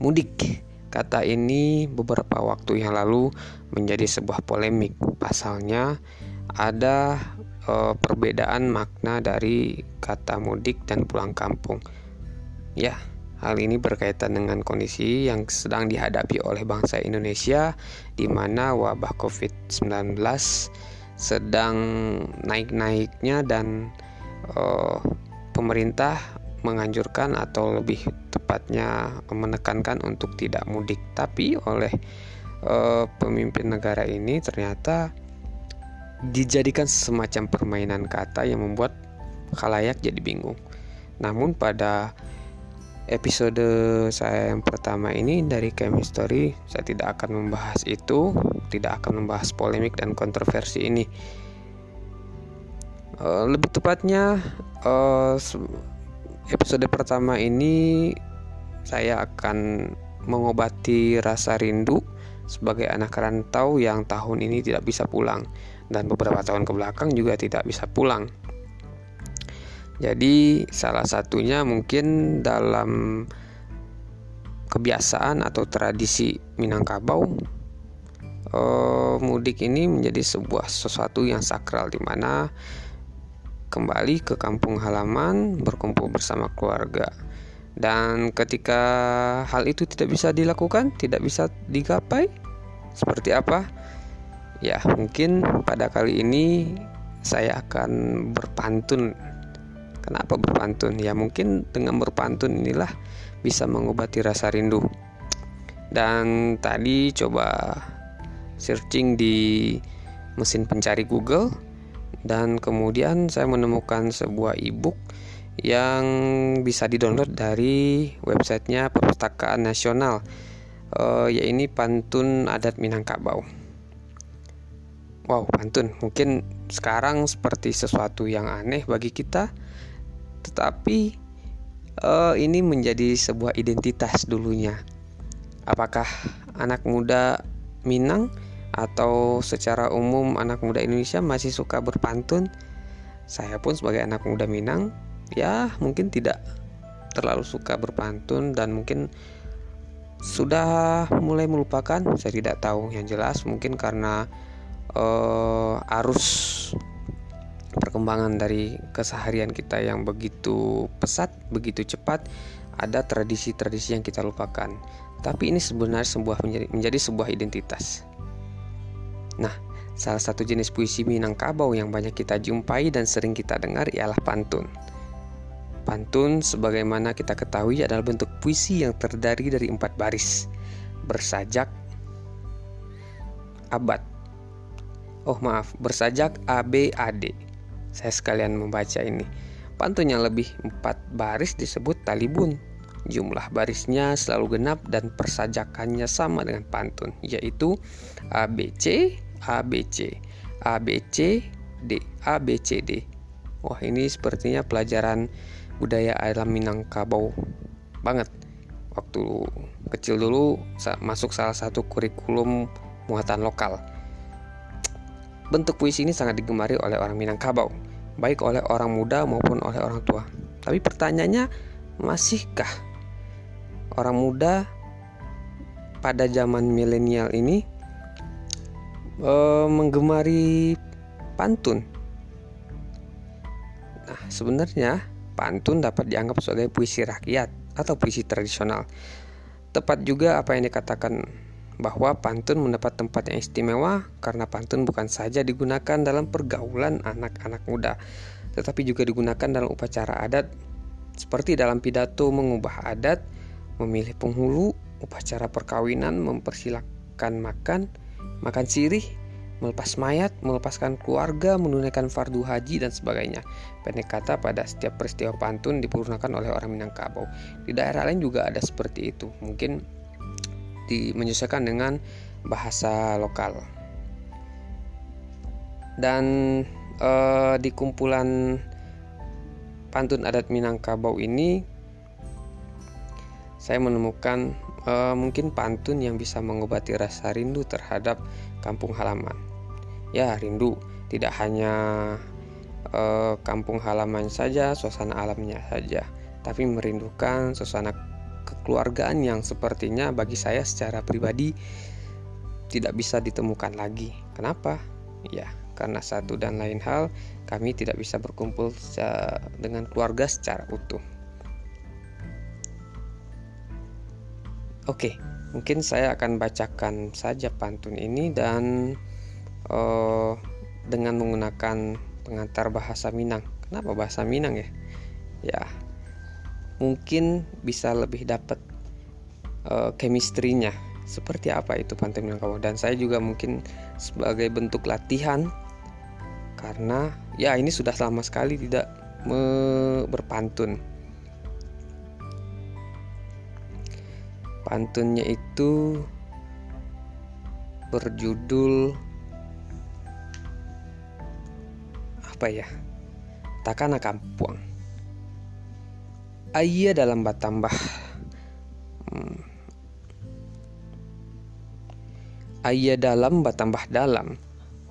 Mudik Kata ini beberapa waktu yang lalu menjadi sebuah polemik. Pasalnya ada e, perbedaan makna dari kata mudik dan pulang kampung. Ya, hal ini berkaitan dengan kondisi yang sedang dihadapi oleh bangsa Indonesia di mana wabah Covid-19 sedang naik-naiknya dan e, pemerintah menganjurkan atau lebih tepatnya menekankan untuk tidak mudik. Tapi oleh uh, pemimpin negara ini ternyata dijadikan semacam permainan kata yang membuat khalayak jadi bingung. Namun pada episode saya yang pertama ini dari Chemistry saya tidak akan membahas itu tidak akan membahas polemik dan kontroversi ini uh, lebih tepatnya uh, episode pertama ini saya akan mengobati rasa rindu sebagai anak rantau yang tahun ini tidak bisa pulang dan beberapa tahun ke belakang juga tidak bisa pulang. Jadi salah satunya mungkin dalam kebiasaan atau tradisi Minangkabau eh, mudik ini menjadi sebuah sesuatu yang sakral di mana kembali ke kampung halaman berkumpul bersama keluarga. Dan ketika hal itu tidak bisa dilakukan, tidak bisa digapai, seperti apa? Ya, mungkin pada kali ini saya akan berpantun. Kenapa berpantun? Ya, mungkin dengan berpantun inilah bisa mengobati rasa rindu. Dan tadi coba searching di mesin pencari Google dan kemudian saya menemukan sebuah e-book yang bisa didownload dari websitenya Perpustakaan Nasional uh, yaitu Pantun Adat Minangkabau. Wow, pantun mungkin sekarang seperti sesuatu yang aneh bagi kita, tetapi uh, ini menjadi sebuah identitas dulunya. Apakah anak muda Minang atau secara umum anak muda Indonesia masih suka berpantun. Saya pun sebagai anak muda Minang ya mungkin tidak terlalu suka berpantun dan mungkin sudah mulai melupakan. Saya tidak tahu. Yang jelas mungkin karena uh, arus perkembangan dari keseharian kita yang begitu pesat begitu cepat ada tradisi-tradisi yang kita lupakan. Tapi ini sebenarnya sebuah menjadi, menjadi sebuah identitas Nah, salah satu jenis puisi Minangkabau yang banyak kita jumpai dan sering kita dengar ialah pantun. Pantun sebagaimana kita ketahui adalah bentuk puisi yang terdiri dari empat baris. Bersajak Abad. Oh maaf, bersajak ABAD Saya sekalian membaca ini. Pantun yang lebih empat baris disebut talibun. Jumlah barisnya selalu genap dan persajakannya sama dengan pantun Yaitu ABC, ABC, ABC, D, ABCD. Wah, ini sepertinya pelajaran budaya alam Minangkabau banget. Waktu kecil dulu masuk salah satu kurikulum muatan lokal. Bentuk puisi ini sangat digemari oleh orang Minangkabau, baik oleh orang muda maupun oleh orang tua. Tapi pertanyaannya, masihkah orang muda pada zaman milenial ini uh, menggemari pantun. Nah, sebenarnya pantun dapat dianggap sebagai puisi rakyat atau puisi tradisional. Tepat juga apa yang dikatakan bahwa pantun mendapat tempat yang istimewa karena pantun bukan saja digunakan dalam pergaulan anak-anak muda, tetapi juga digunakan dalam upacara adat seperti dalam pidato mengubah adat, memilih penghulu, upacara perkawinan, mempersilahkan makan, makan sirih, melepas mayat, melepaskan keluarga, menunaikan fardu haji dan sebagainya. Pendek kata pada setiap peristiwa pantun dipurnakan oleh orang Minangkabau. Di daerah lain juga ada seperti itu. Mungkin di, menyesuaikan dengan bahasa lokal. Dan eh, di kumpulan pantun adat Minangkabau ini saya menemukan uh, mungkin pantun yang bisa mengobati rasa rindu terhadap kampung halaman. Ya, rindu tidak hanya uh, kampung halaman saja, suasana alamnya saja, tapi merindukan suasana kekeluargaan yang sepertinya bagi saya secara pribadi tidak bisa ditemukan lagi. Kenapa? Ya, karena satu dan lain hal kami tidak bisa berkumpul dengan keluarga secara utuh. Oke, mungkin saya akan bacakan saja pantun ini dan uh, dengan menggunakan pengantar bahasa Minang. Kenapa bahasa Minang ya? Ya, mungkin bisa lebih dapat uh, chemistry-nya seperti apa itu pantun Minangkabau dan saya juga mungkin sebagai bentuk latihan karena ya ini sudah lama sekali tidak berpantun pantunnya itu berjudul apa ya? Takana kampung ayah dalam batambah hmm, Ayah dalam batambah dalam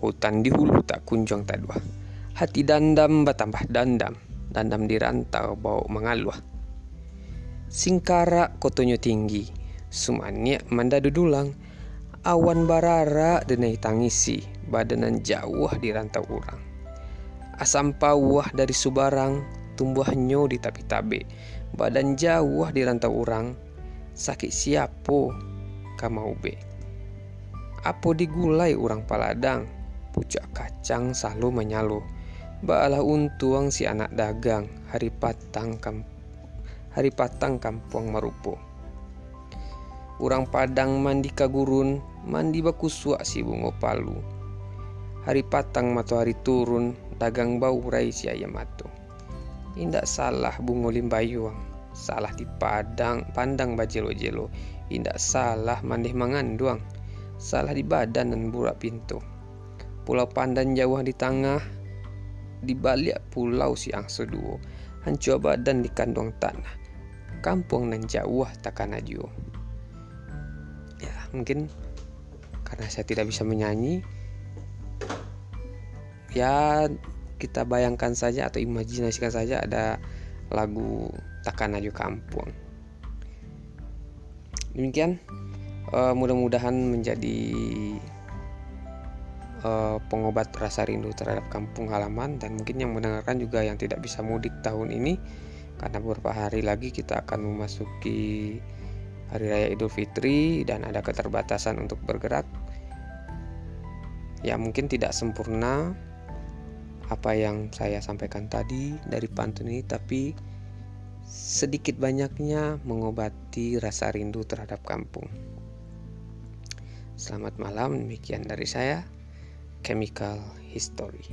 Hutan di hulu tak kunjung tadua Hati dandam batambah dandam Dandam di rantau bau mengaluah. Singkara kotonyo tinggi Sumanya mandadu dulang Awan barara denai tangisi Badanan jauh di rantau urang. Asam pawah dari subarang Tumbuhannya di tapi tabe Badan jauh di rantau urang. Sakit siapo kamau be. Apo digulai urang paladang Pucak kacang selalu menyalu. Baalah untuang si anak dagang Hari patang kam Hari patang kampung marupo Urang padang mandi kagurun Mandi baku suak si bungo palu Hari patang matahari turun Dagang bau rai si ayam matu Indak salah bungo limbayuang Salah di padang Pandang bajelo-jelo Indak salah mandih manganduang salah di badan dan burak pintu. Pulau Pandan jauh di tengah, di balik pulau si Angso Duo, hancur badan di kandung tanah. Kampung nan jauh takkan ajo. Mungkin karena saya tidak bisa menyanyi, ya kita bayangkan saja atau imajinasikan saja ada lagu takkan aju kampung. Demikian uh, mudah-mudahan menjadi uh, pengobat rasa rindu terhadap kampung halaman dan mungkin yang mendengarkan juga yang tidak bisa mudik tahun ini karena beberapa hari lagi kita akan memasuki hari raya Idul Fitri dan ada keterbatasan untuk bergerak ya mungkin tidak sempurna apa yang saya sampaikan tadi dari pantun ini tapi sedikit banyaknya mengobati rasa rindu terhadap kampung. Selamat malam, demikian dari saya, Chemical History.